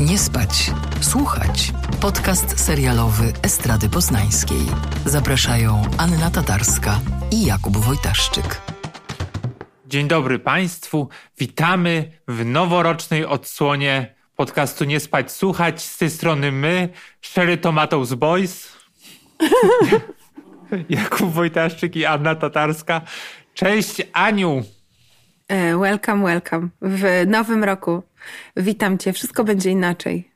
Nie spać, słuchać. Podcast serialowy Estrady Poznańskiej. Zapraszają Anna Tatarska i Jakub Wojtaszczyk. Dzień dobry Państwu. Witamy w noworocznej odsłonie podcastu Nie spać, słuchać. Z tej strony my, Sherry Tomatoes Boys. Jakub Wojtaszczyk i Anna Tatarska. Cześć Aniu. E, welcome, welcome. W nowym roku. Witam cię. Wszystko będzie inaczej.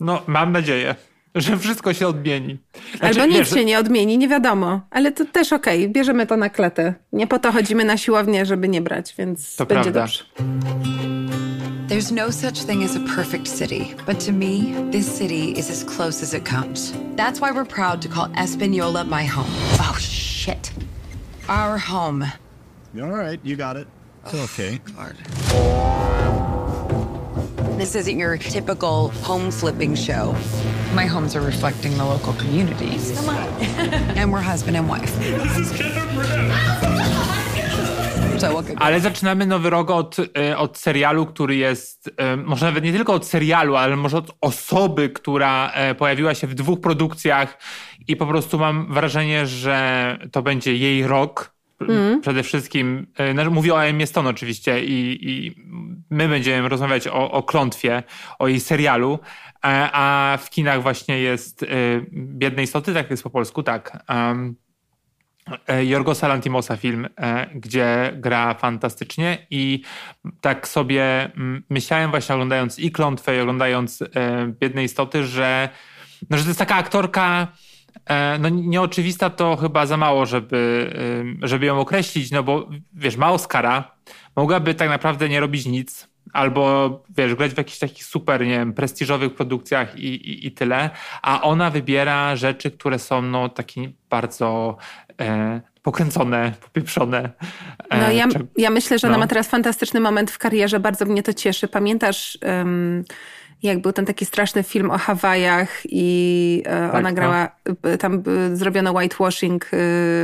No, mam nadzieję, że wszystko się odmieni. Znaczy, Albo nic wiesz, się nie odmieni, nie wiadomo. Ale to też okej, okay. bierzemy to na klatę. Nie po to chodzimy na siłownię, żeby nie brać, więc to będzie prawda. dobrze. There's no such thing as a perfect city, but to me, this city is as close as it comes. That's why we're proud to call Espanola my home. Oh, shit. Our home. All right, you got it. It's okay. God. This isn't your typical home flipping show. My homes are reflecting the local communities. Come on. and we're husband and wife. This is Ale zaczynamy nowy rok od, e, od serialu, który jest, e, może nawet nie tylko od serialu, ale może od osoby, która e, pojawiła się w dwóch produkcjach i po prostu mam wrażenie, że to będzie jej rok Mm. Przede wszystkim, no, mówię o Emmy Stone oczywiście i, i my będziemy rozmawiać o, o klątwie, o jej serialu, a w kinach właśnie jest y, Biedne Istoty, tak jest po polsku, tak. Um, Jorgosa Lantimosa film, gdzie gra fantastycznie i tak sobie myślałem właśnie oglądając i Klątwę i oglądając Biedne Istoty, że, no, że to jest taka aktorka E, no nieoczywista to chyba za mało, żeby, żeby ją określić, no bo wiesz, ma Oscara, mogłaby tak naprawdę nie robić nic, albo wiesz, grać w jakichś takich super, nie wiem, prestiżowych produkcjach i, i, i tyle, a ona wybiera rzeczy, które są no takie bardzo e, pokręcone, popieprzone. E, no ja, ja myślę, że no. ona ma teraz fantastyczny moment w karierze, bardzo mnie to cieszy. Pamiętasz... Um jak był ten taki straszny film o Hawajach i e, tak, ona grała, no. tam zrobiono whitewashing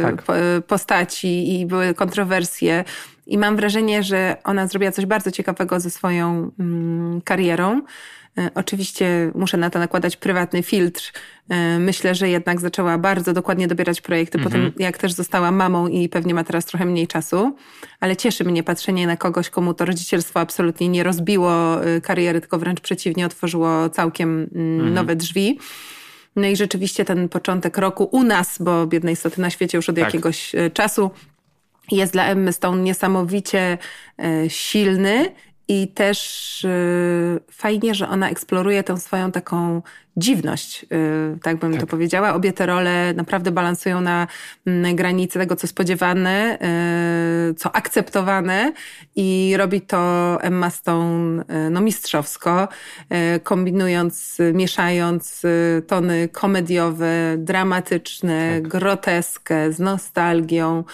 tak. postaci i były kontrowersje. I mam wrażenie, że ona zrobiła coś bardzo ciekawego ze swoją mm, karierą. E, oczywiście muszę na to nakładać prywatny filtr. E, myślę, że jednak zaczęła bardzo dokładnie dobierać projekty, mhm. potem jak też została mamą i pewnie ma teraz trochę mniej czasu. Ale cieszy mnie patrzenie na kogoś, komu to rodzicielstwo absolutnie nie rozbiło e, kariery, tylko wręcz przeciwnie, otworzyło całkiem mm, mhm. nowe drzwi. No i rzeczywiście ten początek roku u nas, bo biednej istoty na świecie już od tak. jakiegoś czasu, jest dla Emmy Stone niesamowicie silny i też y, fajnie, że ona eksploruje tę swoją taką dziwność, y, tak bym tak. to powiedziała. Obie te role naprawdę balansują na, na granicy tego, co spodziewane, y, co akceptowane i robi to Emma Stone no, mistrzowsko, kombinując, mieszając tony komediowe, dramatyczne, tak. groteskę z nostalgią.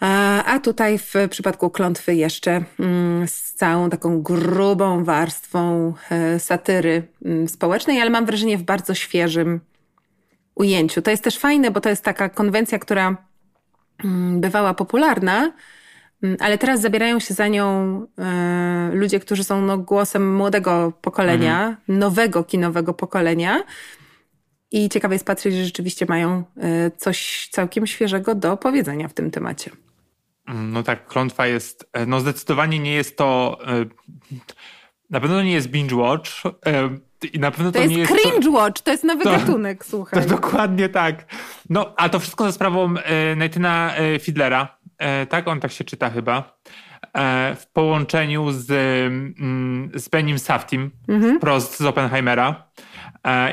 A tutaj w przypadku klątwy jeszcze mm, z całą taką grubą warstwą e, satyry mm, społecznej, ale mam wrażenie w bardzo świeżym ujęciu. To jest też fajne, bo to jest taka konwencja, która mm, bywała popularna, ale teraz zabierają się za nią e, ludzie, którzy są no, głosem młodego pokolenia, mhm. nowego kinowego pokolenia. I ciekawe jest patrzeć, że rzeczywiście mają e, coś całkiem świeżego do powiedzenia w tym temacie. No tak, klątwa jest, e, no zdecydowanie nie jest to, e, na pewno nie jest binge watch. E, I na pewno to, to jest nie jest. Cringe watch, to jest nowy to, gatunek, słuchaj. To dokładnie tak. No, a to wszystko za sprawą Natana Fiedlera. Tak, on tak się czyta chyba. W połączeniu z, mm, z Benim Saftim, mhm. wprost z Oppenheimera.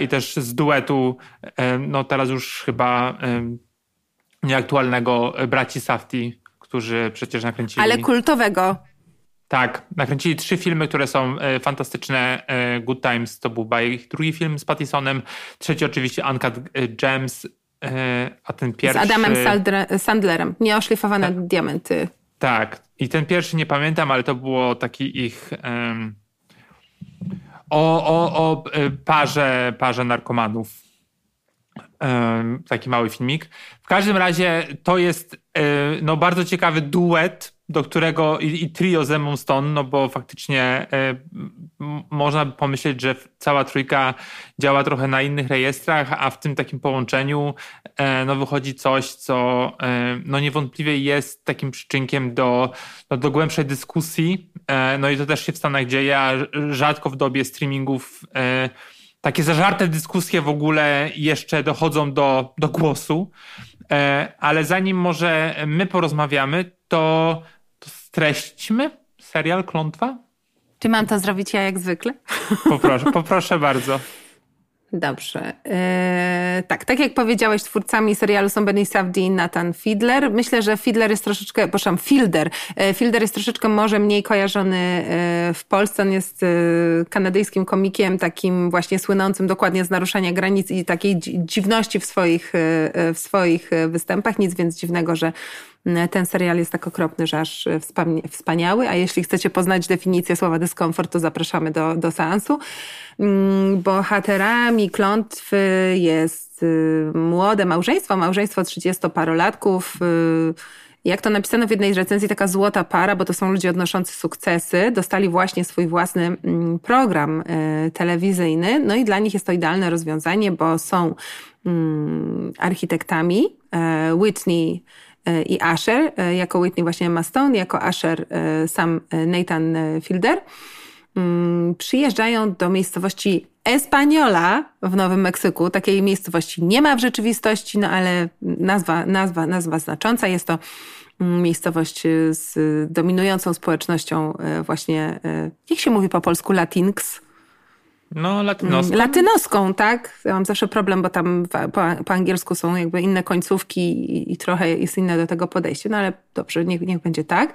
I też z duetu, no teraz już chyba nieaktualnego braci Safti którzy przecież nakręcili. Ale kultowego. Tak, nakręcili trzy filmy, które są e, fantastyczne. E, Good Times to był ich drugi film z Pattisonem, trzeci oczywiście Uncut e, Gems, a ten pierwszy... Z Adamem Sandlerem, nieoszlifowane tak. diamenty. Tak, i ten pierwszy nie pamiętam, ale to było taki ich... Um, o, o, o parze, parze narkomanów. Taki mały filmik. W każdym razie to jest no, bardzo ciekawy duet do którego i, i trio z Emą Stone, no bo faktycznie y, można by pomyśleć, że cała trójka działa trochę na innych rejestrach, a w tym takim połączeniu y, no wychodzi coś, co no niewątpliwie jest takim przyczynkiem do, no, do głębszej dyskusji. no i to też się w Stanach dzieje, a rzadko w dobie streamingów takie zażarte dyskusje w ogóle jeszcze dochodzą do, do głosu. Ale zanim może my porozmawiamy, to to streśćmy serial Klątwa? Czy mam to zrobić ja jak zwykle? Poproszę, poproszę bardzo. Dobrze. Eee, tak, tak jak powiedziałeś, twórcami serialu są Benny Safdie i Nathan Fiedler. Myślę, że Fiedler jest troszeczkę, proszę, Fielder. E, Fielder jest troszeczkę może mniej kojarzony e, w Polsce. On jest e, kanadyjskim komikiem, takim właśnie słynącym dokładnie z naruszania granic i takiej dziwności w swoich, w swoich występach. Nic więc dziwnego, że ten serial jest tak okropny, że aż wspaniały. A jeśli chcecie poznać definicję słowa dyskomfort, to zapraszamy do, do seansu. Mm, bohaterami klątwy jest y, młode małżeństwo, małżeństwo 30-parolatków. Y, jak to napisano w jednej z recenzji, taka złota para, bo to są ludzie odnoszący sukcesy, dostali właśnie swój własny mm, program y, telewizyjny, no i dla nich jest to idealne rozwiązanie, bo są mm, architektami. E, Whitney e, i Asher, e, jako Whitney właśnie Emma Stone, jako Asher sam Nathan Fielder. Mm, przyjeżdżają do miejscowości Espaniola w Nowym Meksyku. Takiej miejscowości nie ma w rzeczywistości, no ale nazwa, nazwa, nazwa znacząca. Jest to mm, miejscowość z dominującą społecznością e, właśnie, e, jak się mówi po polsku, latinx. No, latynoską. Mm, latynoską, tak. Ja mam zawsze problem, bo tam po, po angielsku są jakby inne końcówki i, i, trochę jest inne do tego podejście, no ale dobrze, niech, niech będzie tak.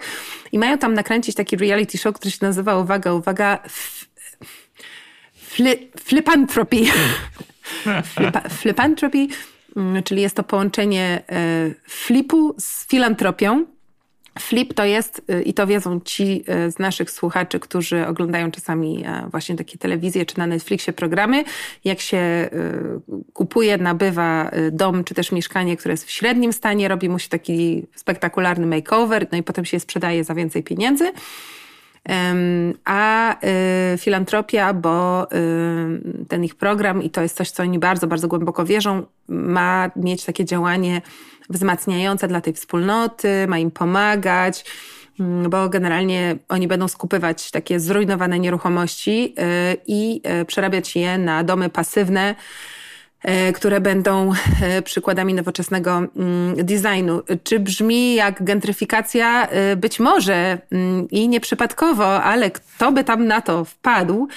I mają tam nakręcić taki reality show, który się nazywa, uwaga, uwaga, fli, flipantropy. Flipa, flipantropy, mm, czyli jest to połączenie e, flipu z filantropią. Flip to jest, y, i to wiedzą ci y, z naszych słuchaczy, którzy oglądają czasami e, właśnie takie telewizje czy na Netflixie programy, jak się y, kupuje, nabywa dom czy też mieszkanie, które jest w średnim stanie, robi mu się taki spektakularny makeover, no i potem się je sprzedaje za więcej pieniędzy. A filantropia, bo ten ich program, i to jest coś, co oni bardzo, bardzo głęboko wierzą, ma mieć takie działanie wzmacniające dla tej wspólnoty, ma im pomagać, mm, bo generalnie oni będą skupywać takie zrujnowane nieruchomości y, i y, przerabiać je na domy pasywne, y, które będą przykładami nowoczesnego mm, designu. Czy brzmi jak gentryfikacja? Być może mm, i nieprzypadkowo, ale kto by tam na to wpadł?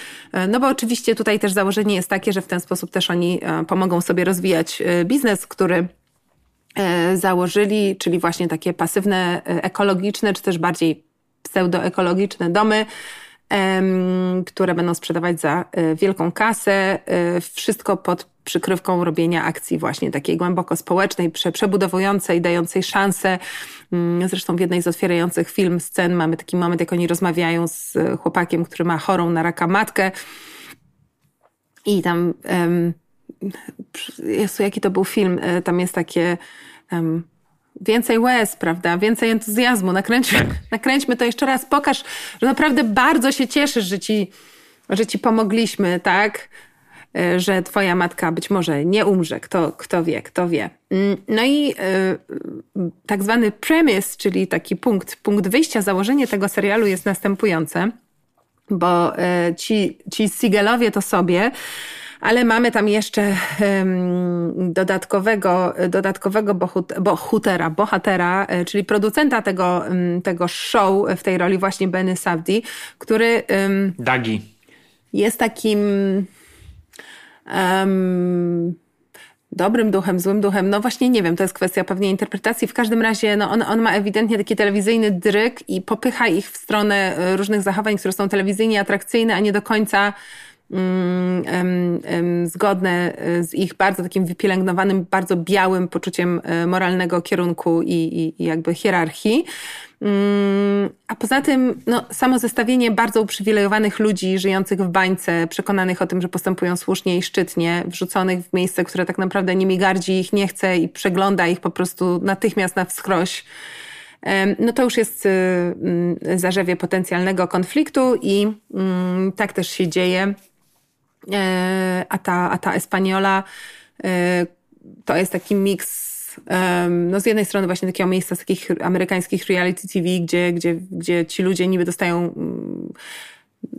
No bo oczywiście tutaj też założenie jest takie, że w ten sposób też oni pomogą sobie rozwijać biznes, który założyli, czyli właśnie takie pasywne, e, ekologiczne, czy też bardziej pseudoekologiczne domy, które będą sprzedawać za e, wielką kasę. Wszystko pod przykrywką robienia akcji właśnie takiej głęboko społecznej, przebudowującej, dającej szansę. Mm, zresztą w jednej z otwierających film scen mamy taki moment, jak oni rozmawiają z chłopakiem, który ma chorą na raka matkę. I tam Jezu, jaki to był film? E, tam jest takie um, więcej łez, prawda? Więcej entuzjazmu. Nakręćmy, tak. nakręćmy to jeszcze raz. Pokaż, że naprawdę bardzo się cieszysz, że ci, że ci pomogliśmy, tak? E, że twoja matka być może nie umrze, kto, kto wie, kto wie. Mm, no i y, tak zwany premise, czyli taki punkt, punkt wyjścia, założenie tego serialu jest następujące, bo ci, ci Siegelowie to sobie ale mamy tam jeszcze dodatkowego, dodatkowego bohutera, bohatera, e, czyli producenta tego, tego show w tej roli właśnie Benny Savdi, który... Dagi. Jest takim... Um, dobrym duchem, złym duchem, no właśnie nie wiem, to jest kwestia pewnie interpretacji. W każdym razie no on, on ma ewidentnie taki telewizyjny dryk i popycha ich w stronę e, różnych zachowań, które są telewizyjnie atrakcyjne, a nie do końca zgodne e, z ich bardzo takim wypielęgnowanym, bardzo białym poczuciem e, moralnego kierunku i, i, i jakby hierarchii. Mm, a poza tym, no, samo zestawienie bardzo uprzywilejowanych ludzi żyjących w bańce, przekonanych o tym, że postępują słusznie i szczytnie, wrzuconych w miejsce, które tak naprawdę nimi gardzi, ich nie chce i przegląda ich po prostu natychmiast na wskroś no to już jest mm, zarzewie potencjalnego konfliktu i mm, tak też się dzieje. E, a ta, a ta Espaniola e, to jest taki miks no z jednej strony właśnie takiego miejsca z takich amerykańskich reality TV, gdzie, gdzie, gdzie ci ludzie niby dostają mm,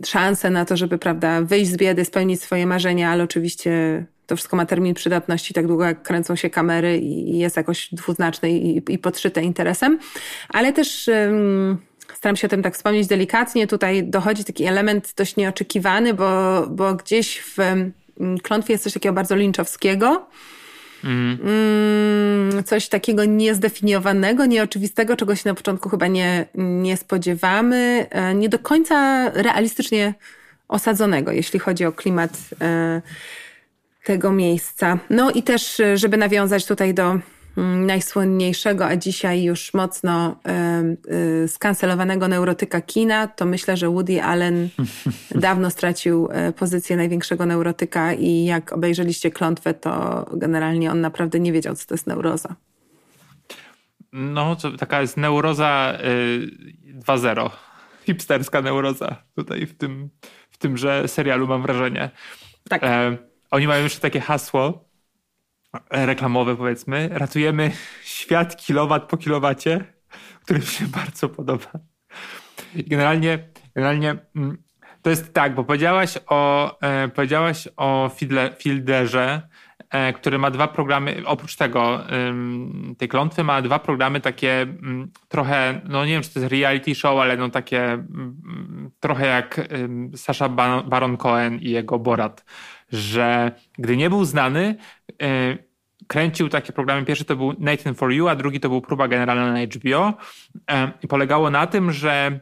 szansę na to, żeby prawda, wyjść z biedy, spełnić swoje marzenia, ale oczywiście to wszystko ma termin przydatności, tak długo jak kręcą się kamery i jest jakoś dwuznaczne i, i podszyte interesem. Ale też staram się o tym tak wspomnieć delikatnie. Tutaj dochodzi taki element dość nieoczekiwany, bo, bo gdzieś w um, klątwie jest coś takiego bardzo linczowskiego. Mm. Mm, coś takiego niezdefiniowanego, nieoczywistego, czego się na początku chyba nie, nie spodziewamy, e, nie do końca realistycznie osadzonego, jeśli chodzi o klimat e, tego miejsca. No i też, e, żeby nawiązać tutaj do mm, najsłynniejszego, a dzisiaj już mocno y, skancelowanego neurotyka kina, to myślę, że Woody Allen dawno stracił pozycję największego neurotyka i jak obejrzeliście klątwę, to generalnie on naprawdę nie wiedział, co to jest neuroza. No, to taka jest neuroza y, 2.0. Hipsterska neuroza tutaj w tym, w tymże serialu mam wrażenie. Tak. E, oni mają jeszcze takie hasło e, reklamowe, powiedzmy. Ratujemy świat kilowat po kilowacie, który mi się bardzo podoba. Generalnie, generalnie mm, to jest tak, bo powiedziałaś o, e, powiedziałaś o Fielderze, e, który ma dwa programy, oprócz tego, tej klątwy ma dwa programy takie mm, trochę, no nie wiem, czy to jest reality show, ale no takie mm, trochę jak Sasha Baron Cohen i jego Borat że gdy nie był znany, e, kręcił takie programy. Pierwszy to był Nathan for You, a drugi to był próba generalna na HBO. E, I polegało na tym, że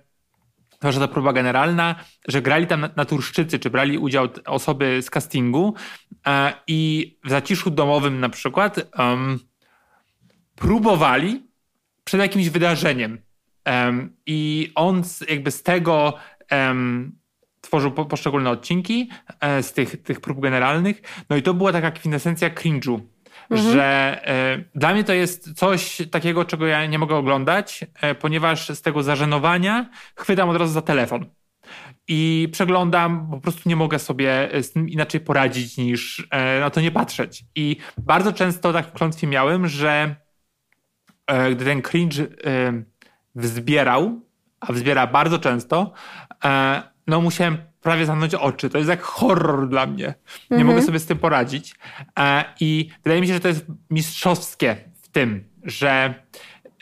to, że ta próba generalna, że grali tam naturszczycy, czy brali udział osoby z castingu e, i w zaciszu domowym na przykład um, próbowali przed jakimś wydarzeniem. Um, I on jakby z tego um, tworzył po, poszczególne odcinki e, z tych, tych prób generalnych. No i to była taka kwintesencja cringe'u, mhm. że e, dla mnie to jest coś takiego, czego ja nie mogę oglądać, e, ponieważ z tego zażenowania chwytam od razu za telefon. I przeglądam, po prostu nie mogę sobie z tym inaczej poradzić niż e, na to nie patrzeć. I bardzo często tak klątwie miałem, że e, gdy ten cringe e, wzbierał, a wzbiera bardzo często, no musiałem prawie zamknąć oczy. To jest jak horror dla mnie. Nie mhm. mogę sobie z tym poradzić. E, I wydaje mi się, że to jest mistrzowskie w tym, że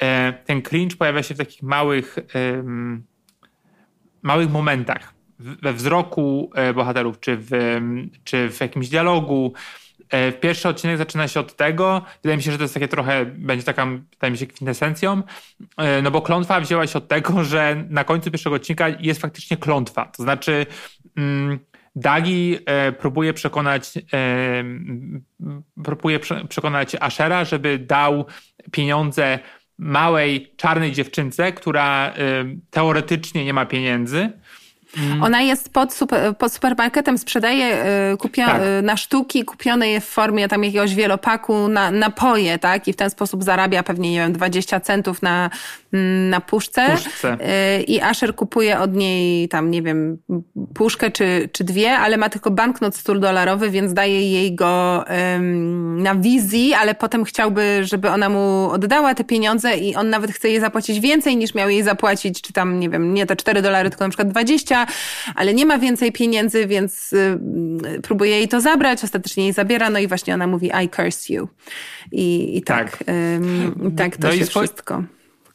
e, ten cringe pojawia się w takich małych, małych momentach. We wzroku e, bohaterów, czy w, czy w jakimś dialogu, pierwszy odcinek zaczyna się od tego, wydaje mi się, że to jest takie trochę, będzie taka, wydaje mi się, kwintesencją, e, no bo klątwa wzięła się od tego, że na końcu pierwszego odcinka jest faktycznie klątwa. To znaczy, mm, Dagi e, próbuje przekonać, e, próbuje prze, przekonać Ashera, żeby dał pieniądze małej czarnej dziewczynce, która e, teoretycznie nie ma pieniędzy Mm. Ona jest pod, super, pod supermarketem, sprzedaje y, kupio, tak. y, na sztuki, kupione je w formie tam jakiegoś wielopaku na napoje, tak? I w ten sposób zarabia pewnie, nie wiem, 20 centów na, mm, na puszce. puszce. Y, I Asher kupuje od niej tam, nie wiem, puszkę czy, czy dwie, ale ma tylko banknot 100 dolarowy, więc daje jej go na wizji, ale potem chciałby, żeby ona mu oddała te pieniądze i on nawet chce jej zapłacić więcej niż miał jej zapłacić, czy tam, nie wiem, nie te 4 dolary, tylko na przykład 20 ale nie ma więcej pieniędzy, więc y, próbuje jej to zabrać, ostatecznie jej zabiera, no i właśnie ona mówi I curse you. I, i tak, tak, tak to no się wszystko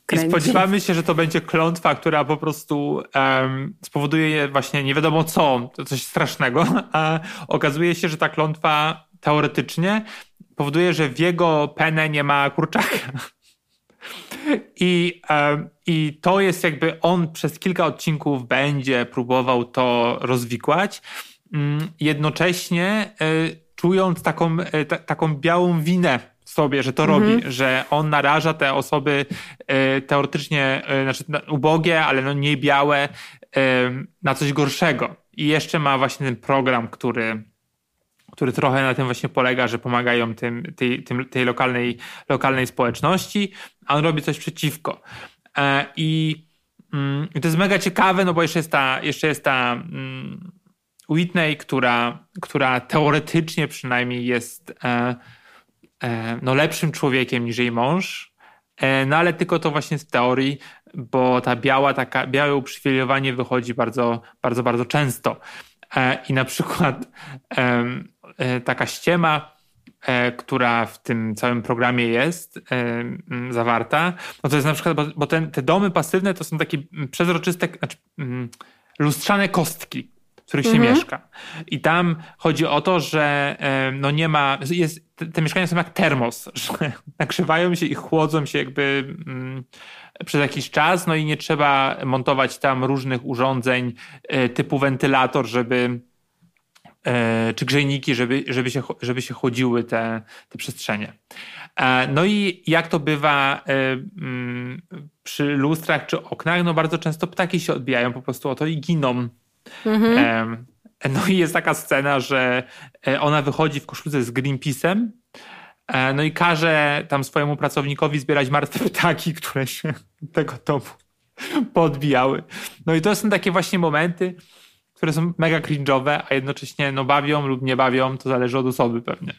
kręci. I spodziewamy się, że to będzie klątwa, która po prostu um, spowoduje właśnie nie wiadomo co, coś strasznego, a okazuje się, że ta klątwa teoretycznie powoduje, że w jego penę nie ma kurczaka. I, I to jest jakby on przez kilka odcinków będzie próbował to rozwikłać, mm, jednocześnie e, czując taką, e, taką białą winę sobie, że to mhm. robi, że on naraża te osoby e, teoretycznie, znaczy ubogie, ale no nie białe, na coś gorszego. I jeszcze ma właśnie ten program, który który trochę na tym właśnie polega, że pomagają tym, tej, tym, tej lokalnej, lokalnej społeczności, a on robi coś przeciwko. I, mm, I to jest mega ciekawe, no bo jeszcze jest ta, jeszcze jest ta mm, Whitney, która, która teoretycznie przynajmniej jest no, lepszym człowiekiem niż jej mąż, no ale tylko to właśnie z teorii, bo ta biała, taka, białe uprzywilejowanie wychodzi bardzo, bardzo, bardzo często. I na przykład taka ściema, E, która w tym całym programie jest e, zawarta, no to jest na przykład, bo, ten, te domy pasywne to są takie przezroczyste, znaczy lustrzane kostki, w których mhm. się mieszka. I tam chodzi o to, że e, no nie ma, jest, te, te mieszkania są jak termos, że nagrzewają się i chłodzą się jakby mm, przez jakiś czas, no i nie trzeba montować tam różnych urządzeń typu wentylator, żeby E, czy grzejniki, żeby, żeby, się, żeby się chłodziły te, te przestrzenie. E, no i jak to bywa e, mm, przy lustrach czy oknach, no bardzo często ptaki się odbijają po prostu o to i giną. Mhm. No i jest taka scena, że ona wychodzi w koszulce z Greenpeace'em, no i każe tam swojemu pracownikowi zbierać martwe ptaki, które się tego domu podbijały. No i to są takie właśnie momenty, które są mega cringe'owe, a jednocześnie no bawią lub nie bawią, to zależy od osoby pewnie.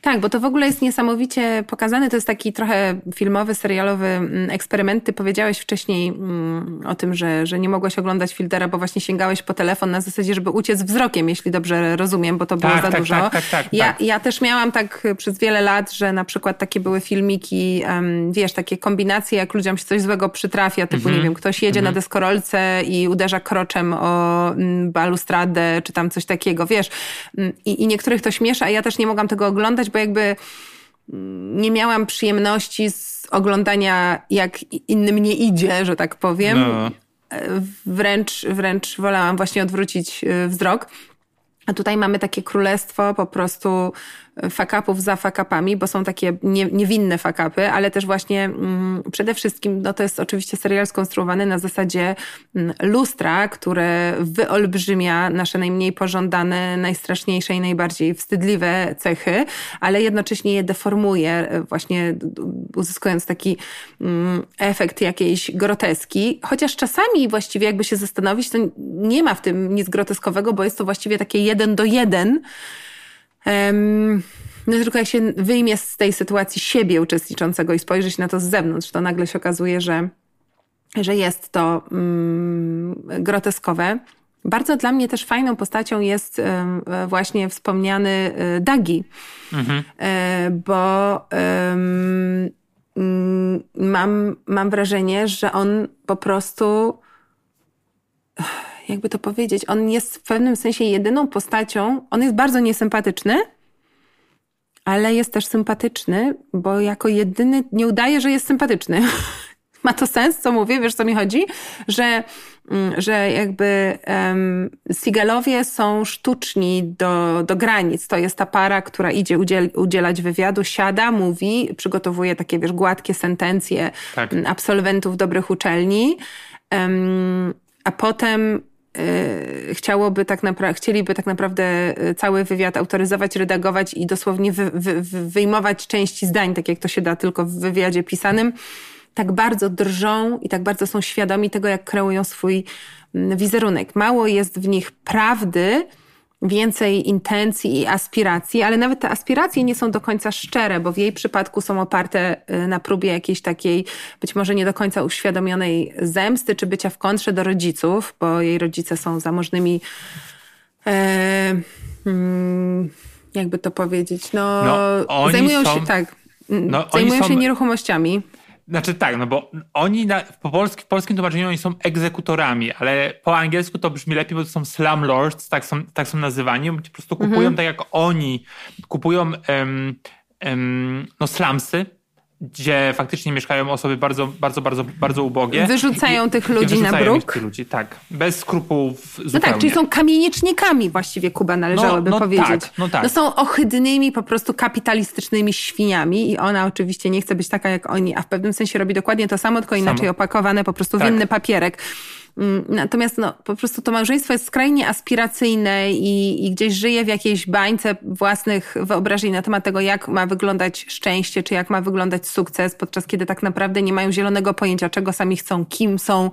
Tak, bo to w ogóle jest niesamowicie pokazane. To jest taki trochę filmowy, serialowy mm, eksperyment. Ty powiedziałeś wcześniej mm, o tym, że, że nie mogłeś oglądać filtera, bo właśnie sięgałeś po telefon na zasadzie, żeby uciec wzrokiem, jeśli dobrze rozumiem, bo to było tak, za tak, dużo. Tak, tak, tak, ja, tak. ja też miałam tak przez wiele lat, że na przykład takie były filmiki, um, wiesz, takie kombinacje, jak ludziom się coś złego przytrafia, typu, mm -hmm. nie wiem, ktoś jedzie mm -hmm. na deskorolce i uderza kroczem o mm, balustradę, czy tam coś takiego, wiesz. I, I niektórych to śmiesza, a ja też nie mogłam tego oglądać, bo jakby nie miałam przyjemności z oglądania, jak innym nie idzie, że tak powiem. No. Wręcz, wręcz wolałam właśnie odwrócić y, wzrok. A tutaj mamy takie królestwo po prostu fakapów za fakapami, bo są takie nie, niewinne fakapy, ale też właśnie mm, przede wszystkim, no to jest oczywiście serial skonstruowany na zasadzie mm, lustra, które wyolbrzymia nasze najmniej pożądane, najstraszniejsze i najbardziej wstydliwe cechy, ale jednocześnie je deformuje, e, właśnie uzyskując taki mm, efekt jakiejś groteski. Chociaż czasami właściwie jakby się zastanowić, to nie ma w tym nic groteskowego, bo jest to właściwie takie jeden do jeden, no tylko jak się wyjmie z tej sytuacji siebie uczestniczącego i spojrzeć na to z zewnątrz, to nagle się okazuje, że, że jest to mm, groteskowe. Bardzo dla mnie też fajną postacią jest właśnie wspomniany y, Dagi, mhm. E, bo um, mam, mam wrażenie, że on po prostu jakby to powiedzieć, on jest w pewnym sensie jedyną postacią, on jest bardzo niesympatyczny, ale jest też sympatyczny, bo jako jedyny nie udaje, że jest sympatyczny. Ma to sens, co mówię, wiesz co mi chodzi? Że, mm, że jakby um, Sigalowie są sztuczni do, do granic. To jest ta para, która idzie udziel, udzielać wywiadu, siada, mówi, przygotowuje takie, wiesz, gładkie sentencje tak. absolwentów dobrych uczelni. Um, a potem chciałoby tak naprawdę, chcieliby tak naprawdę y, cały wywiad autoryzować, redagować i dosłownie wy, wy, wyjmować części zdań, tak jak to się da tylko w wywiadzie pisanym, tak bardzo drżą i tak bardzo są świadomi tego, jak kreują swój mm, wizerunek. Mało jest w nich prawdy, więcej intencji i aspiracji, ale nawet te aspiracje nie są do końca szczere, bo w jej przypadku są oparte y, na próbie jakiejś takiej być może nie do końca uświadomionej zemsty, czy bycia w kontrze do rodziców, bo jej rodzice są zamożnymi. E, mm, jakby to powiedzieć, no, no zajmują są, się tak. No, zajmują się nieruchomościami. Znaczy tak, no bo oni na, po polski, w polskim tłumaczeniu oni są egzekutorami, ale po angielsku to brzmi lepiej, bo to są slumlords, tak są, tak są nazywani. Po prostu kupują mhm. tak jak oni, kupują um, um, no slumsy, gdzie faktycznie mieszkają osoby bardzo, bardzo, bardzo, bardzo ubogie. Wyrzucają I, tych ludzi na bruk. Tych ludzi, tak. Bez skrupułów zupełnie. No tak, czyli są kamieniecznikami właściwie Kuba należałoby no, no powiedzieć. Tak, no tak. No są ohydnymi, po prostu kapitalistycznymi świniami i ona oczywiście nie chce być taka jak oni, a w pewnym sensie robi dokładnie to samo, tylko inaczej samo. opakowane po prostu w tak. inny papierek. Mm, natomiast no, po prostu to małżeństwo jest skrajnie aspiracyjne i, i gdzieś żyje w jakiejś bańce własnych wyobrażeń na temat tego, jak ma wyglądać szczęście, czy jak ma wyglądać sukces, podczas kiedy tak naprawdę nie mają zielonego pojęcia, czego sami chcą, kim są,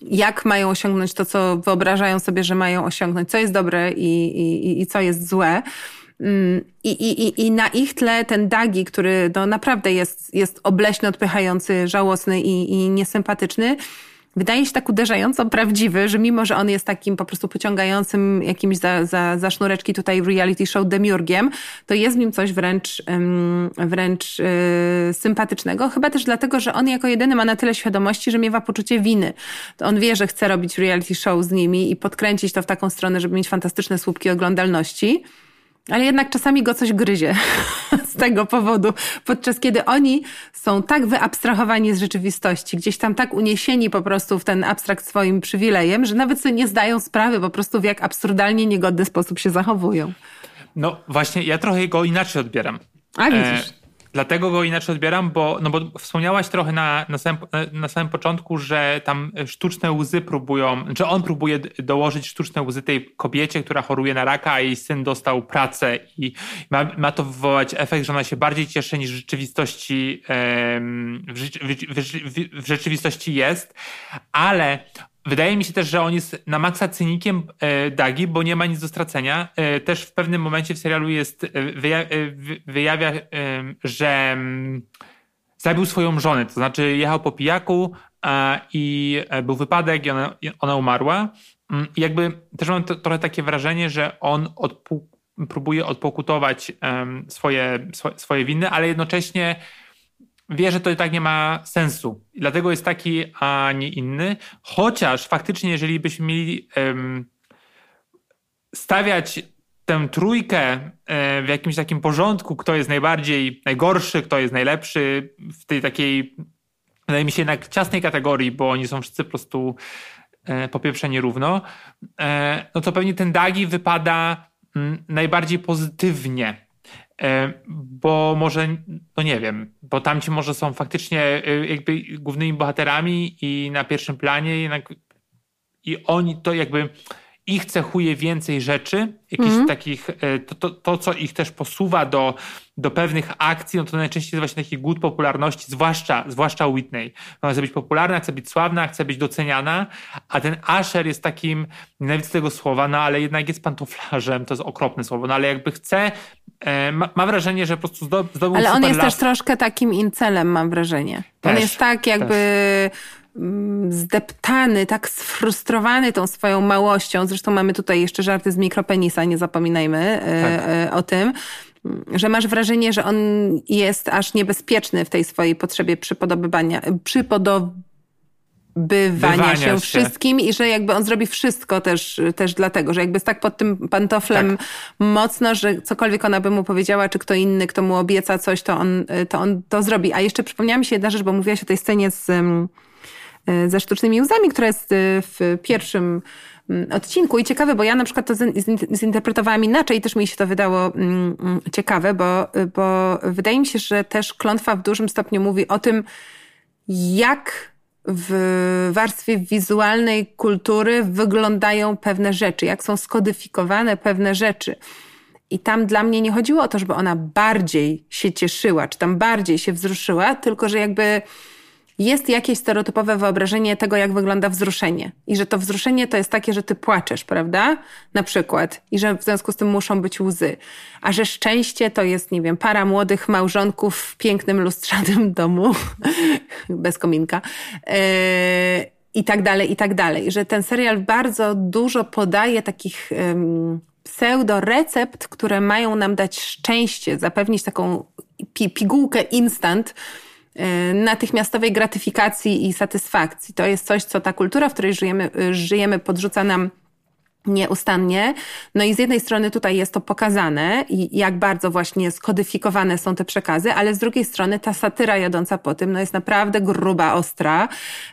jak mają osiągnąć to, co wyobrażają sobie, że mają osiągnąć, co jest dobre i, i, i co jest złe. Mm, I, i, I na ich tle ten Dagi, który no naprawdę jest, jest obleśny, odpychający, żałosny i, i niesympatyczny, wydaje się tak uderzająco prawdziwy, że mimo, że on jest takim po prostu pociągającym jakimś za, za, za sznureczki tutaj reality show demiurgiem, to jest w nim coś wręcz, wręcz yy, sympatycznego. Chyba też dlatego, że on jako jedyny ma na tyle świadomości, że miewa poczucie winy. To on wie, że chce robić reality show z nimi i podkręcić to w taką stronę, żeby mieć fantastyczne słupki oglądalności. Ale jednak czasami go coś gryzie z tego powodu, podczas kiedy oni są tak wyabstrahowani z rzeczywistości, gdzieś tam tak uniesieni po prostu w ten abstrakt swoim przywilejem, że nawet sobie nie zdają sprawy po prostu w jak absurdalnie niegodny sposób się zachowują. No właśnie, ja trochę go inaczej odbieram. A widzisz. E Dlatego go inaczej odbieram, bo, no bo wspomniałaś trochę na, na, samym, na samym początku, że tam sztuczne łzy próbują, że on próbuje dołożyć sztuczne łzy tej kobiecie, która choruje na raka, a jej syn dostał pracę i ma, ma to wywołać efekt, że ona się bardziej cieszy niż w rzeczywistości, w, w, w rzeczywistości jest, ale Wydaje mi się też, że on jest na maksa cynikiem e, Dagi, bo nie ma nic do stracenia. E, też w pewnym momencie w serialu jest, e, wyjawia, wyjawia że mm, zabił swoją żonę, to znaczy jechał po pijaku i był wypadek i ona, ona umarła. Mm, I jakby też mam to, trochę takie wrażenie, że on próbuje odpokutować swoje, swoje winy, ale jednocześnie wie, że to i tak nie ma sensu. Dlatego jest taki, a nie inny. Chociaż faktycznie, jeżeli byśmy mieli um, stawiać tę trójkę e, w jakimś takim porządku, kto jest najbardziej najgorszy, kto jest najlepszy w tej takiej, wydaje mi się, jednak ciasnej kategorii, bo oni są wszyscy po prostu e, popieprzeni równo, e, no to pewnie ten Dagi wypada mm, najbardziej pozytywnie bo może, no nie wiem, bo tamci może są faktycznie e, jakby głównymi bohaterami i na pierwszym planie jednak i oni to jakby ich cechuje więcej rzeczy, jakichś mm. takich, e, to, to, to, co ich też posuwa do, do pewnych akcji, no to najczęściej jest właśnie taki głód popularności, zwłaszcza, zwłaszcza Whitney. Ona chce być popularna, chce być sławna, chce być doceniana, a ten Asher jest takim, nienawidzę tego słowa, no ale jednak jest pantoflarzem, to jest okropne słowo, no ale jakby chce, e, ma, ma wrażenie, że po prostu zdobył Ale on jest las. też troszkę takim incelem, mam wrażenie. Też, on jest tak jakby... Też zdeptany, tak sfrustrowany tą swoją małością. Zresztą mamy tutaj jeszcze żarty z mikropenisa, nie zapominajmy e, tak. E, o tym że masz wrażenie, że on jest aż niebezpieczny w tej swojej potrzebie przypodobywania, przypodobywania się, się wszystkim i że jakby on zrobi wszystko też, też dlatego, że jakby jest tak pod tym pantoflem tak. mocno, że cokolwiek ona by mu powiedziała, czy kto inny, kto mu obieca coś, to on to, on to zrobi. A jeszcze przypomniała mi się jedna rzecz, bo mówiłaś o tej scenie z E, ze sztucznymi łzami, która jest e, w pierwszym mm, odcinku. I ciekawe, bo ja na przykład to zinterpretowałam inaczej i też mi się to wydało mm, mm, ciekawe, bo, bo wydaje mi się, że też klątwa w dużym stopniu mówi o tym, jak w warstwie wizualnej kultury wyglądają pewne rzeczy, jak są skodyfikowane pewne rzeczy. I tam dla mnie nie chodziło o to, żeby ona bardziej się cieszyła, czy tam bardziej się wzruszyła, tylko że jakby jest jakieś stereotypowe wyobrażenie tego, jak wygląda wzruszenie. I że to wzruszenie to jest takie, że ty płaczesz, prawda? Na przykład. I że w związku z tym muszą być łzy. A że szczęście to jest, nie wiem, para młodych małżonków w pięknym, lustrzanym domu. Bez kominka. Yy, I tak dalej, i tak dalej. Że ten serial bardzo dużo podaje takich... Yy, pseudo recept, które mają nam dać szczęście, zapewnić taką pigułkę instant, natychmiastowej gratyfikacji i satysfakcji. To jest coś, co ta kultura, w której żyjemy, y, żyjemy podrzuca nam nieustannie. No i z jednej strony tutaj jest to pokazane i jak bardzo właśnie skodyfikowane są te przekazy, ale z drugiej strony ta satyra jadąca po tym no jest naprawdę gruba, ostra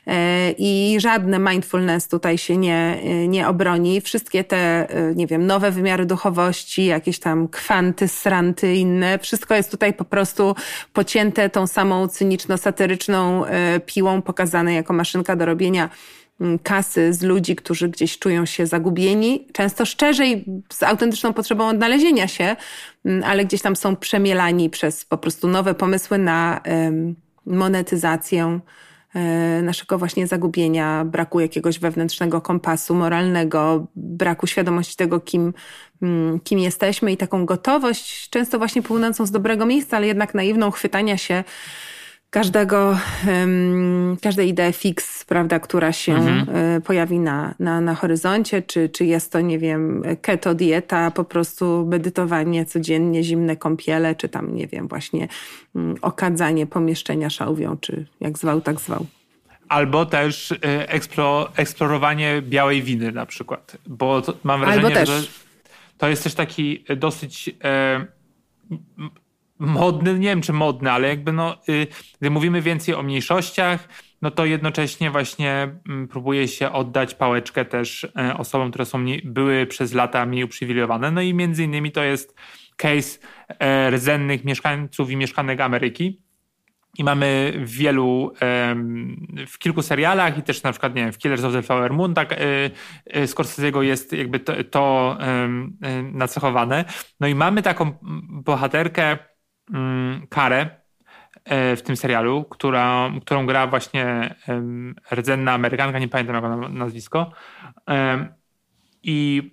e, i żadne mindfulness tutaj się nie, nie obroni. Wszystkie te, e, nie wiem, nowe wymiary duchowości, jakieś tam kwanty, sranty, inne, wszystko jest tutaj po prostu pocięte tą samą cyniczno-satyryczną e, piłą, pokazane jako maszynka do robienia kasy z ludzi, którzy gdzieś czują się zagubieni, często szczerzej, z autentyczną potrzebą odnalezienia się, mm, ale gdzieś tam są przemielani przez po prostu nowe pomysły na monetyzację E, naszego właśnie zagubienia, braku jakiegoś wewnętrznego kompasu moralnego, braku świadomości tego, kim, mm, kim jesteśmy i taką gotowość, często właśnie płynącą z dobrego miejsca, ale jednak naiwną chwytania się każdego, um, każdej idei fix, prawda, która się mhm. E, pojawi na, na, na horyzoncie, czy, czy jest to, nie wiem, keto dieta, po prostu medytowanie codziennie, zimne kąpiele, czy tam, nie wiem, właśnie um, okadzanie pomieszczenia szałwią, czy jak zwał, tak zwał. Albo też eksplo, eksplorowanie białej winy na przykład, bo to, mam wrażenie, że to jest też taki dosyć... Y, modny, nie wiem czy modny, ale jakby no, y, gdy mówimy więcej o mniejszościach, no to jednocześnie właśnie mm, próbuje się oddać pałeczkę też e, osobom, które są były przez lata mniej uprzywilejowane. No i między innymi to jest case e, rdzennych mieszkańców i mieszkanek Ameryki. I mamy w wielu, w kilku serialach i też na przykład, nie wiem, w Killers of the Flower Moon, tak, e, Scorsese'ego jest jakby to, to nacechowane. No i mamy taką bohaterkę, Karę e, w tym serialu, która, którą gra właśnie rdzenna Amerykanka, nie pamiętam jak nazwisko. I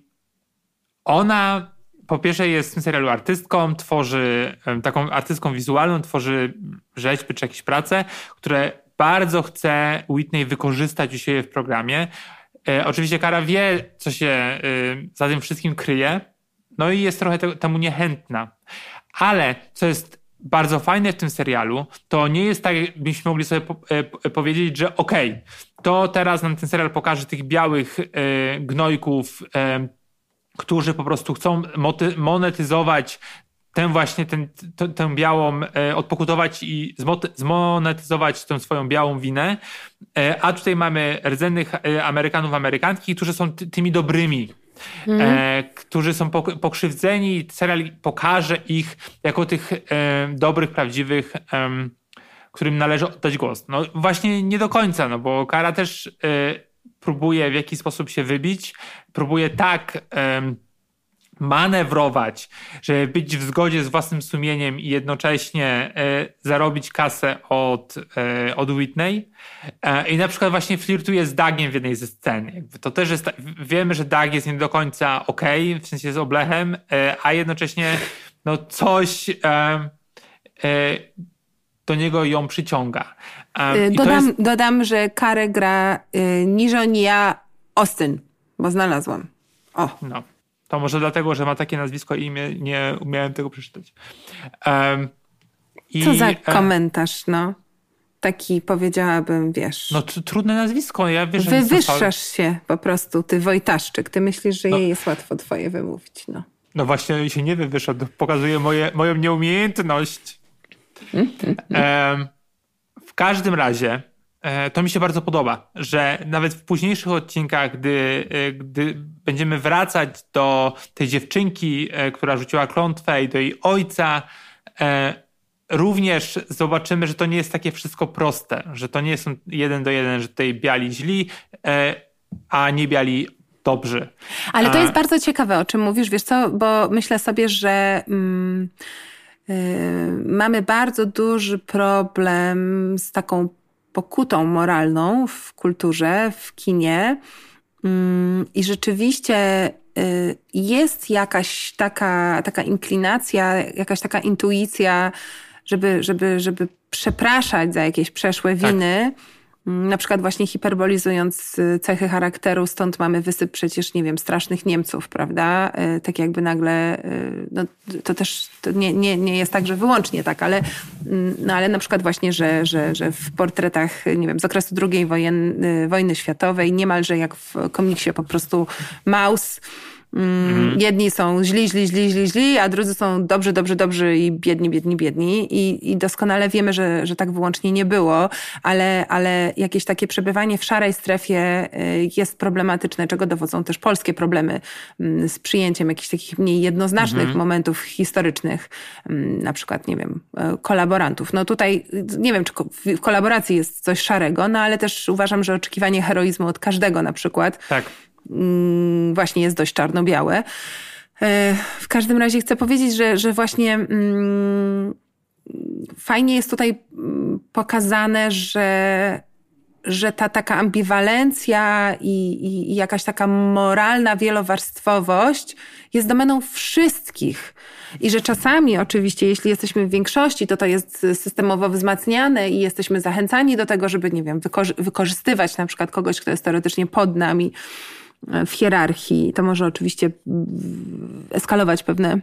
ona po pierwsze jest w tym serialu artystką, tworzy taką artystką wizualną, tworzy rzeźby czy jakieś prace, które bardzo chce Whitney wykorzystać u siebie w programie. E, oczywiście Kara wie, co się y, za tym wszystkim kryje, no i jest trochę temu niechętna. Ale co jest bardzo fajne w tym serialu, to nie jest tak, byśmy mogli sobie po, e, powiedzieć, że okej, okay, to teraz nam ten serial pokaże tych białych e, gnojków, e, którzy po prostu chcą monetyzować tę właśnie, ten, tę, tę białą, e, odpokutować i zmonetyzować tę swoją białą winę. E, a tutaj mamy rdzennych e, Amerykanów, Amerykanki, którzy są tymi dobrymi mm. e, którzy są pokrzywdzeni. Serial pokaże ich jako tych e, dobrych, prawdziwych, e, którym należy oddać głos. No właśnie nie do końca, no bo Kara też e, próbuje w jakiś sposób się wybić, próbuje tak manewrować, żeby być w zgodzie z własnym sumieniem i jednocześnie e, zarobić kasę od, e, od Whitney. E, I na przykład właśnie flirtuje z Dagiem w jednej ze scen. Jakby to też jest, wiemy, że Dag jest nie do końca ok, w sensie z oblechem, a jednocześnie no coś do niego ją przyciąga. Dodam, jest... dodam, że Karę gra Niżonia Austin, bo znalazłam. O. No. To może dlatego, że ma takie nazwisko i imię, nie umiałem tego przeczytać. Um, i, Co za komentarz, no. Taki powiedziałabym, wiesz. No trudne nazwisko, ja wiesz, Wywyższasz się po prostu, ty Wojtaszczyk. Ty myślisz, że no. jej jest łatwo twoje wymówić, no. No właśnie się nie wywyższa, pokazuje moje, moją nieumiejętność. um, w każdym razie E, to mi się bardzo podoba, że nawet w późniejszych odcinkach, gdy, e, gdy będziemy wracać do tej dziewczynki, e, która rzuciła klątwę i do jej ojca, również zobaczymy, że to nie jest takie wszystko proste, że to nie jest jeden do jeden, że tutaj biali źli, a nie biali dobrzy. Ale to jest bardzo ciekawe, o czym mówisz, wiesz co, bo myślę sobie, że... Mm, mamy bardzo duży problem z taką pokutą moralną w kulturze, w kinie. Mm, I rzeczywiście y, jest jakaś taka, taka inklinacja, jakaś taka intuicja, żeby, żeby, żeby przepraszać za jakieś przeszłe tak. winy. Tak na przykład właśnie hiperbolizując y, cechy charakteru, stąd mamy wysyp przecież, nie wiem, strasznych Niemców, prawda? Y, tak jakby nagle, y, no, to też to nie, nie, nie jest tak, że wyłącznie tak, ale, mm, no, ale na przykład właśnie, że, że, że w portretach, nie wiem, z okresu II wojen, wojny światowej, niemalże jak w komiksie po prostu Maus, Mm, jedni są źli, źli, źli, źli, źli, a drudzy są dobrzy, dobrzy, dobrzy i biedni, biedni, biedni. I, i doskonale wiemy, że, że tak wyłącznie nie było, ale, ale jakieś takie przebywanie w szarej strefie y, jest problematyczne, czego dowodzą też polskie problemy mm, z przyjęciem jakichś takich mniej jednoznacznych mhm. momentów historycznych, mm, na przykład, nie wiem, e, kolaborantów. No tutaj nie wiem, czy w kolaboracji jest coś szarego, no ale też uważam, że oczekiwanie heroizmu od każdego na przykład. Tak właśnie jest dość czarno-białe. E, w każdym razie chcę powiedzieć, że, że właśnie mm, fajnie jest tutaj mm, pokazane, że, że ta taka ambiwalencja i, i, i jakaś taka moralna wielowarstwowość jest domeną wszystkich. I że czasami, oczywiście, jeśli jesteśmy w większości, to to jest systemowo wzmacniane i jesteśmy zachęcani do tego, żeby, nie wiem, wykorzystywać na przykład kogoś, kto jest teoretycznie pod nami w hierarchii. To może oczywiście eskalować pewne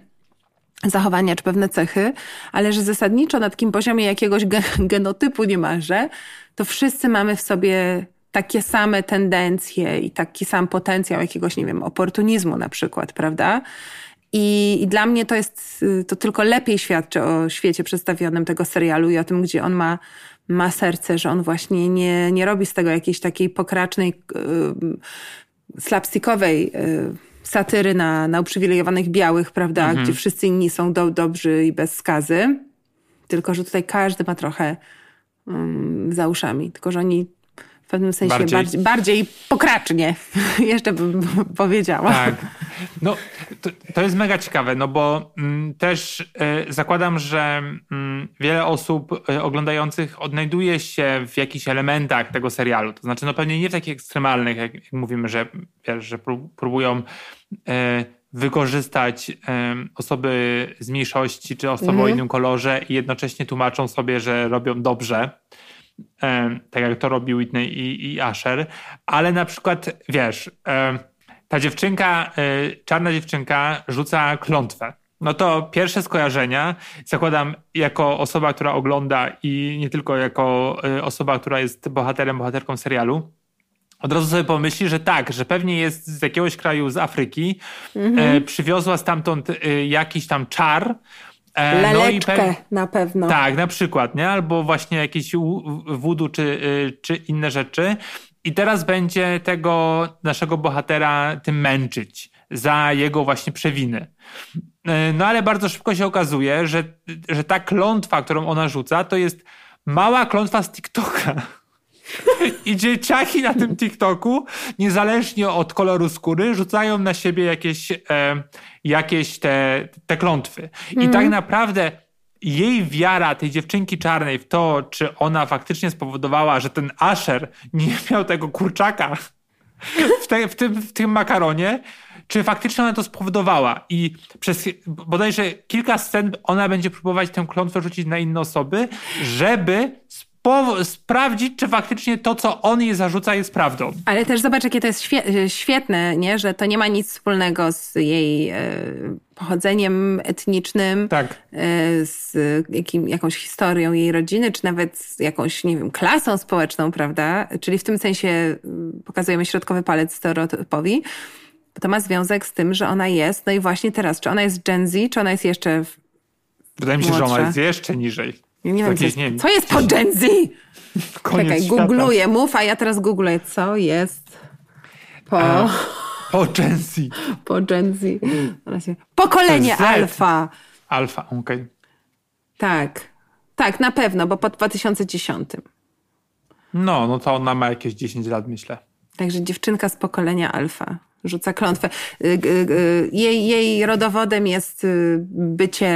zachowania czy pewne cechy, ale że zasadniczo na takim poziomie jakiegoś genotypu niemalże, to wszyscy mamy w sobie takie same tendencje i taki sam potencjał jakiegoś, nie wiem, oportunizmu na przykład, prawda? I, I, dla mnie to jest, to tylko lepiej świadczy o świecie przedstawionym tego serialu i o tym, gdzie on ma, ma serce, że on właśnie nie, nie robi z tego jakiejś takiej pokracznej, slapstickowej y, satyry na, na uprzywilejowanych białych, prawda, mhm. gdzie wszyscy inni są do, dobrzy i bez skazy. Tylko, że tutaj każdy ma trochę um, za uszami. Tylko, że oni pewnym sensie bardziej, bardziej, bardziej pokracznie, jeszcze bym powiedziała. Tak. No, to, to, jest mega ciekawe, no bo mm, też y, zakładam, że y, wiele osób y, oglądających odnajduje się w jakichś elementach tego serialu. To znaczy, no pewnie nie w takich ekstremalnych, jak, jak mówimy, że, wiesz, że próbują e, wykorzystać osoby z mniejszości czy osoby mhm. o innym kolorze i jednocześnie tłumaczą sobie, że robią dobrze tak jak to robi Whitney i, i Asher, ale na przykład, wiesz, ta dziewczynka, e, czarna dziewczynka rzuca klątwę. No to pierwsze skojarzenia zakładam jako osoba, która ogląda i nie tylko jako e, osoba, która jest bohaterem, bohaterką serialu. Od razu sobie pomyśli, że tak, że pewnie jest z jakiegoś kraju z Afryki, mhm. przywiozła stamtąd jakiś tam czar, Leleczkę no na pewno. Tak, na przykład, nie? Albo właśnie jakieś wudu czy, y, czy inne rzeczy. I teraz będzie tego naszego bohatera tym męczyć za jego właśnie przewiny. Y, no ale bardzo szybko się okazuje, że, że ta klątwa, którą ona rzuca, to jest mała klątwa z TikToka. I dzieciaki na tym TikToku, niezależnie od koloru skóry, rzucają na siebie jakieś, e, jakieś te, te klątwy. I mm. tak naprawdę jej wiara tej dziewczynki czarnej w to, czy ona faktycznie spowodowała, że ten Asher nie miał tego kurczaka w, te, w, tym, w tym makaronie, czy faktycznie ona to spowodowała. I przez bodajże kilka scen ona będzie próbować tę klątwę rzucić na inne osoby, żeby sprawdzić, czy faktycznie to, co on jej zarzuca, jest prawdą. Ale też zobacz, jakie to jest świetne, nie? że to nie ma nic wspólnego z jej e, pochodzeniem etnicznym, tak. e, z jakim, jakąś historią jej rodziny, czy nawet z jakąś, nie wiem, klasą społeczną, prawda? Czyli w tym sensie mm, pokazujemy środkowy palec stereotypowi. To ma związek z tym, że ona jest, no i właśnie teraz, czy ona jest Gen Z, czy ona jest jeszcze Wydaje mi się, że ona jest jeszcze niżej. Nie wiem, co jest, co jest po Gen Z? Czekaj, googluję, mów, a ja teraz googluję, co jest po... A, po Gen Z. Po Gen Z. Pokolenie alfa. Alfa, okej. Okay. Tak. Tak, na pewno, bo po 2010. No, no to ona ma jakieś 10 lat, myślę. Także dziewczynka z pokolenia alfa rzuca klątwę. Y, y, y, jej, jej rodowodem jest bycie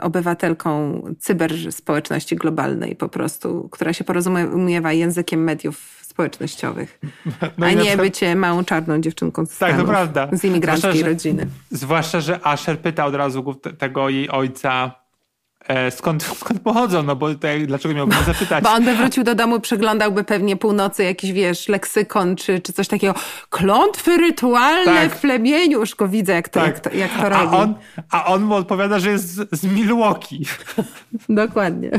obywatelką cyberspołeczności globalnej po prostu, która się porozumiewa językiem mediów społecznościowych, no a nie przykład... bycie małą czarną dziewczynką z, tak, to prawda. z imigranckiej zwłaszcza, rodziny. Zwłaszcza, że Asher pyta od razu tego jej ojca, skąd, skąd pochodzą, no bo tutaj, dlaczego miałbym zapytać? Bo on by wrócił do domu, przeglądałby pewnie północy jakiś, wiesz, leksykon czy, czy coś takiego. Klątwy rytualne tak. w plemieniu. Już go widzę, jak to, tak. jak to, jak to robi. A on, a on mu odpowiada, że jest z, z Milwaukee. Dokładnie.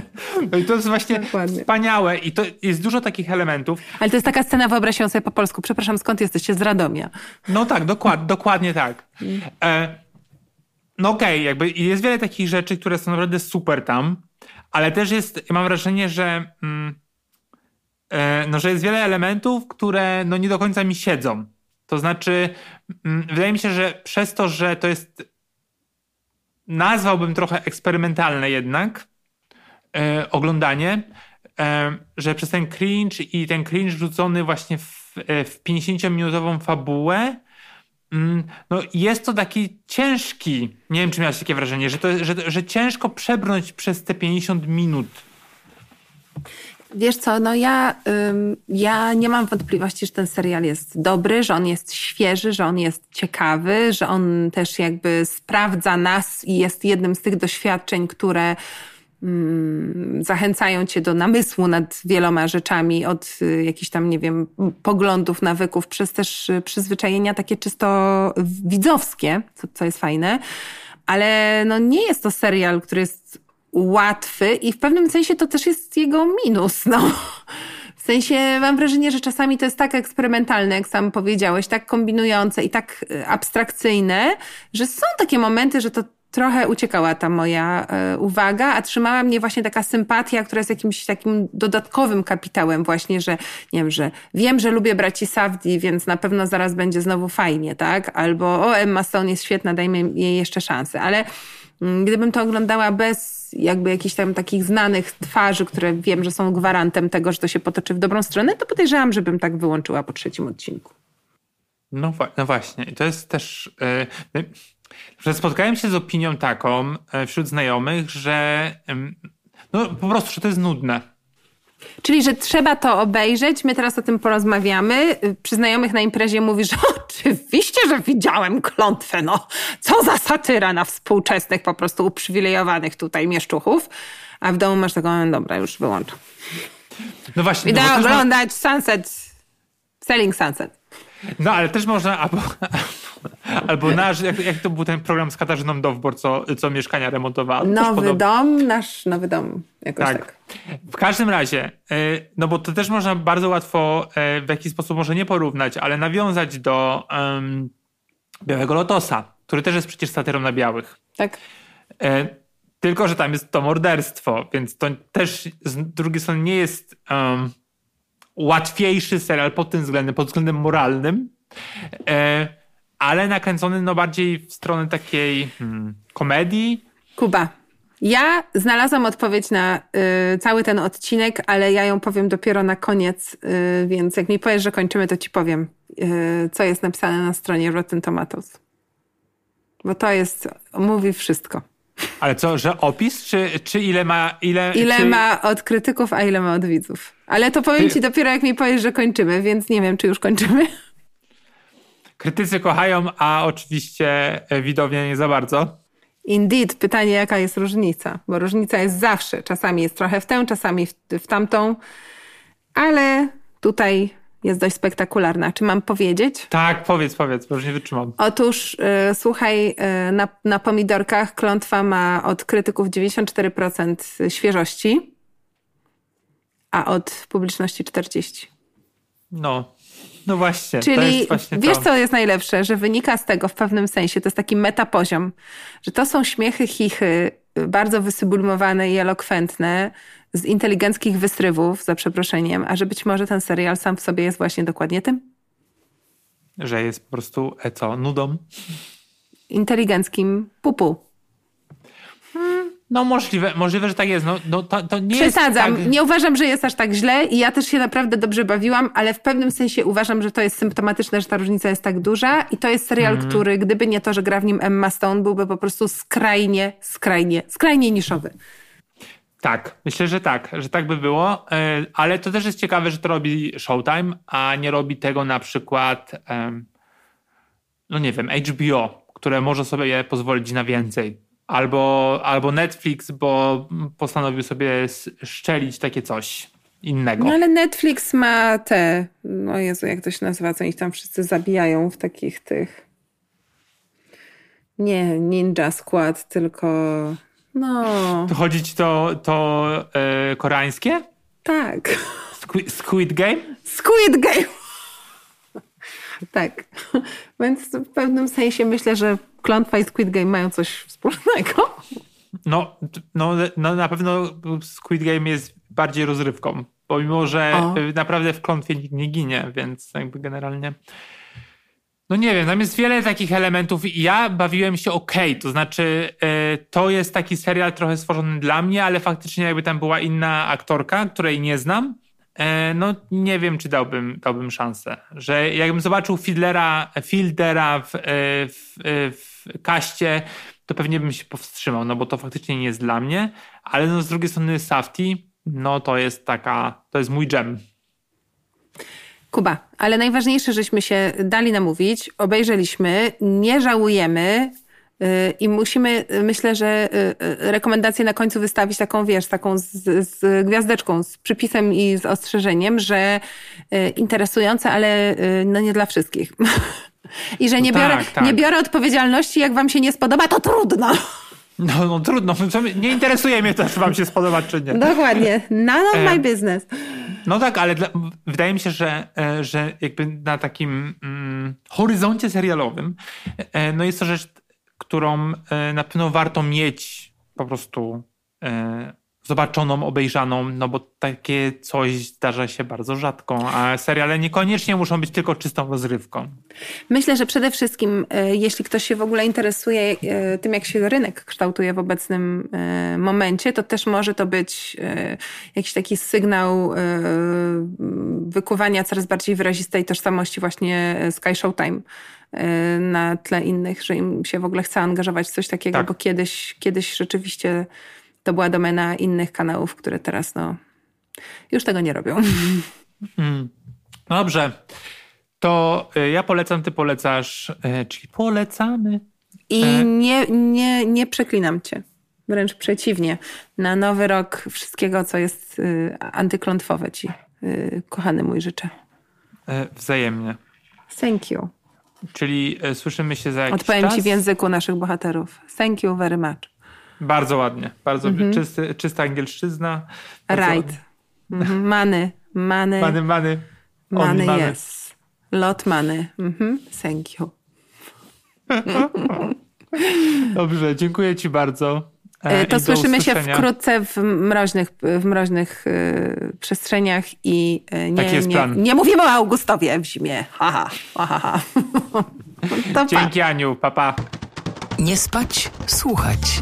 No i to jest właśnie Dokładnie. wspaniałe i to jest dużo takich elementów. Ale to jest taka scena, wyobraź ją sobie po polsku. Przepraszam, skąd jesteście? Z Radomia. No tak, dokład, dokładnie tak. E, no okej, okay, jakby jest wiele takich rzeczy, które są naprawdę super tam, ale też jest, mam wrażenie, że, mm, e, no, że jest wiele elementów, które no, nie do końca mi siedzą. To znaczy, mm, wydaje mi się, że przez to, że to jest, nazwałbym trochę eksperymentalne jednak e, oglądanie, e, że przez ten cringe i ten cringe rzucony właśnie w, e, w 50-minutową fabułę, no jest to taki ciężki, nie wiem czy miałeś takie wrażenie, że, to, że, że ciężko przebrnąć przez te 50 minut. Wiesz co, no ja, ym, ja nie mam wątpliwości, że ten serial jest dobry, że on jest świeży, że on jest ciekawy, że on też jakby sprawdza nas i jest jednym z tych doświadczeń, które Mm, zachęcają cię do namysłu nad wieloma rzeczami, od y, jakichś tam, nie wiem, poglądów, nawyków, przez też y, przyzwyczajenia takie czysto widzowskie, co, co jest fajne. Ale no nie jest to serial, który jest łatwy i w pewnym sensie to też jest jego minus, no. W sensie mam wrażenie, że czasami to jest tak eksperymentalne, jak sam powiedziałeś, tak kombinujące i tak y, abstrakcyjne, że są takie momenty, że to trochę uciekała ta moja e, uwaga, a trzymała mnie właśnie taka sympatia, która jest jakimś takim dodatkowym kapitałem właśnie, że nie wiem, że wiem, że lubię braci Safdi, więc na pewno zaraz będzie znowu fajnie, tak? Albo o, Emma Stone jest świetna, dajmy jej jeszcze szansę. Ale mm, gdybym to oglądała bez jakby jakichś tam takich znanych twarzy, które wiem, że są gwarantem tego, że to się potoczy w dobrą stronę, to podejrzewam, żebym tak wyłączyła po trzecim odcinku. No, no właśnie. I to jest też... Yy, że spotkałem się z opinią taką e, wśród znajomych, że no po prostu, że to jest nudne. Czyli, że trzeba to obejrzeć. My teraz o tym porozmawiamy. Przy znajomych na imprezie mówisz, że oczywiście, że widziałem klątwę. No, co za satyra na współczesnych, po prostu uprzywilejowanych tutaj mieszczuchów. A w domu masz taką, dobra, już wyłączam. No właśnie. Idę no oglądać ma... Sunset, Selling Sunset. No, ale też można, albo, albo nasz, jak, jak to był ten program z Katarzyną Dowbor, co, co mieszkania remontowała. Nowy dom, nasz nowy dom. Jakoś tak. tak. W każdym razie, e, no bo to też można bardzo łatwo e, w jakiś sposób może nie porównać, ale nawiązać do um, Białego Lotosa, który też jest przecież satyrą na białych. Tak. E, tylko, że tam jest to morderstwo, więc to też z drugiej strony nie jest um, łatwiejszy serial pod tym względem, pod względem moralnym, e, ale nakręcony no bardziej w stronę takiej hmm, komedii. Kuba. Ja znalazłam odpowiedź na y, cały ten odcinek, ale ja ją powiem dopiero na koniec, y, więc jak mi powiesz, że kończymy, to ci powiem, y, co jest napisane na stronie Rotten Tomatoes. Bo to jest, mówi wszystko. Ale co, że opis, czy, czy ile ma... Ile, ile czy... ma od krytyków, a ile ma od widzów. Ale to powiem ci dopiero, jak mi powiesz, że kończymy, więc nie wiem, czy już kończymy. Krytycy kochają, a oczywiście widownia nie za bardzo. Indeed. Pytanie, jaka jest różnica? Bo różnica jest zawsze. Czasami jest trochę w tę, czasami w, w tamtą. Ale tutaj jest dość spektakularna. Czy mam powiedzieć? Tak, powiedz, powiedz, bo już nie wytrzymam. Otóż y, słuchaj, y, na, na pomidorkach klątwa ma od krytyków 94% świeżości, a od publiczności 40%. No, no właśnie. Czyli właśnie wiesz, to. co jest najlepsze? Że wynika z tego w pewnym sensie, to jest taki metapoziom, że to są śmiechy, chichy, bardzo wysublimowane i elokwentne, z inteligenckich wysrywów, za przeproszeniem, a że być może ten serial sam w sobie jest właśnie dokładnie tym? Że jest po prostu, e co, nudą? Inteligenckim pupu. No możliwe, możliwe, że tak jest. No, no to, to nie Przesadzam. Tak... Nie uważam, że jest aż tak źle i ja też się naprawdę dobrze bawiłam, ale w pewnym sensie uważam, że to jest symptomatyczne, że ta różnica jest tak duża i to jest serial, mm. który gdyby nie to, że gra w nim Emma Stone, byłby po prostu skrajnie, skrajnie, skrajnie niszowy. Tak, myślę, że tak, że tak by było, e, ale to też jest ciekawe, że to robi Showtime, a nie robi tego na przykład, no nie wiem, HBO, które może sobie pozwolić na więcej. Albo, albo Netflix, bo postanowił sobie szczelić takie coś innego. No ale Netflix ma te, no Jezu, jak to się nazywa, co ich tam wszyscy zabijają w takich tych nie Ninja Squad, tylko no... To chodzi ci to, to e, koreańskie? Tak. Squid, Squid Game? Squid Game! Tak. Więc w pewnym sensie myślę, że Klątwa i Squid Game mają coś wspólnego. No, no, no na pewno Squid Game jest bardziej rozrywką, pomimo, że o. naprawdę w klątwie nikt nie ginie, więc jakby generalnie... No nie wiem, tam jest wiele takich elementów i ja bawiłem się ok, to znaczy e, to jest taki serial trochę stworzony dla mnie, ale faktycznie jakby tam była inna aktorka, której nie znam, no nie wiem, czy dałbym, dałbym szansę. Że jakbym zobaczył Fieldera, Fieldera w, e, w, w kaście, to pewnie bym się powstrzymał, no bo to faktycznie nie jest dla mnie, ale no z drugiej strony Safti, no to jest taka, to jest mój dżem. Kuba, ale najważniejsze, żeśmy się dali namówić, obejrzeliśmy, nie żałujemy, i musimy, myślę, że y, y, rekomendację na końcu wystawić taką, wiesz, taką z, z, gwiazdeczką, z przypisem i z ostrzeżeniem, że interesujące, ale no nie dla wszystkich. I że nie, no biorę, tak, tak. nie biorę odpowiedzialności, jak wam się nie spodoba, to trudno. No, no trudno, nie interesuje mnie to, czy wam się spodoba, czy nie. Dokładnie. None of my business. No tak, ale dla, wydaje mi się, że, e, że jakby na takim mm, horyzoncie serialowym e, no jest to rzecz, którą e, na pewno warto mieć po prostu zobaczoną, obejrzaną, no bo takie coś zdarza się bardzo rzadko, a seriale niekoniecznie muszą być tylko czystą rozrywką. Myślę, że przede wszystkim, e, jeśli ktoś się w ogóle interesuje e, tym, jak się rynek kształtuje w obecnym e, momencie, to też może to być jakiś taki sygnał wykuwania coraz bardziej wyrazistej tożsamości właśnie Sky Showtime na tle innych, że im się w ogóle chce angażować w coś takiego, tak. bo kiedyś, kiedyś rzeczywiście to była domena innych kanałów, które teraz no, już tego nie robią. Mm. Dobrze. To y, ja polecam, ty polecasz, y, czyli polecamy. I e. nie, nie, nie przeklinam cię. Wręcz przeciwnie. Na nowy rok wszystkiego, co jest y, antyklątwowe ci, kochany mój, życzę. E, wzajemnie. Thank you. Czyli słyszymy się za jakiś Odpowiem czas? ci w języku naszych bohaterów. Thank you very much. Bardzo ładnie. Bardzo mhm. czysty, czysta angielszczyzna. Right. Mhm. Many. Many. Many, many. Many, yes. Lot money. Mhm. Thank you. Dobrze, dziękuję ci bardzo. E, to słyszymy się wkrótce w mroźnych, w mroźnych y, przestrzeniach i y, nie, Taki jest nie, plan. nie mówimy o Augustowie w zimie. Ha, ha, ha, ha. Dzięki Aniu, papa. Pa. Nie spać, słuchać.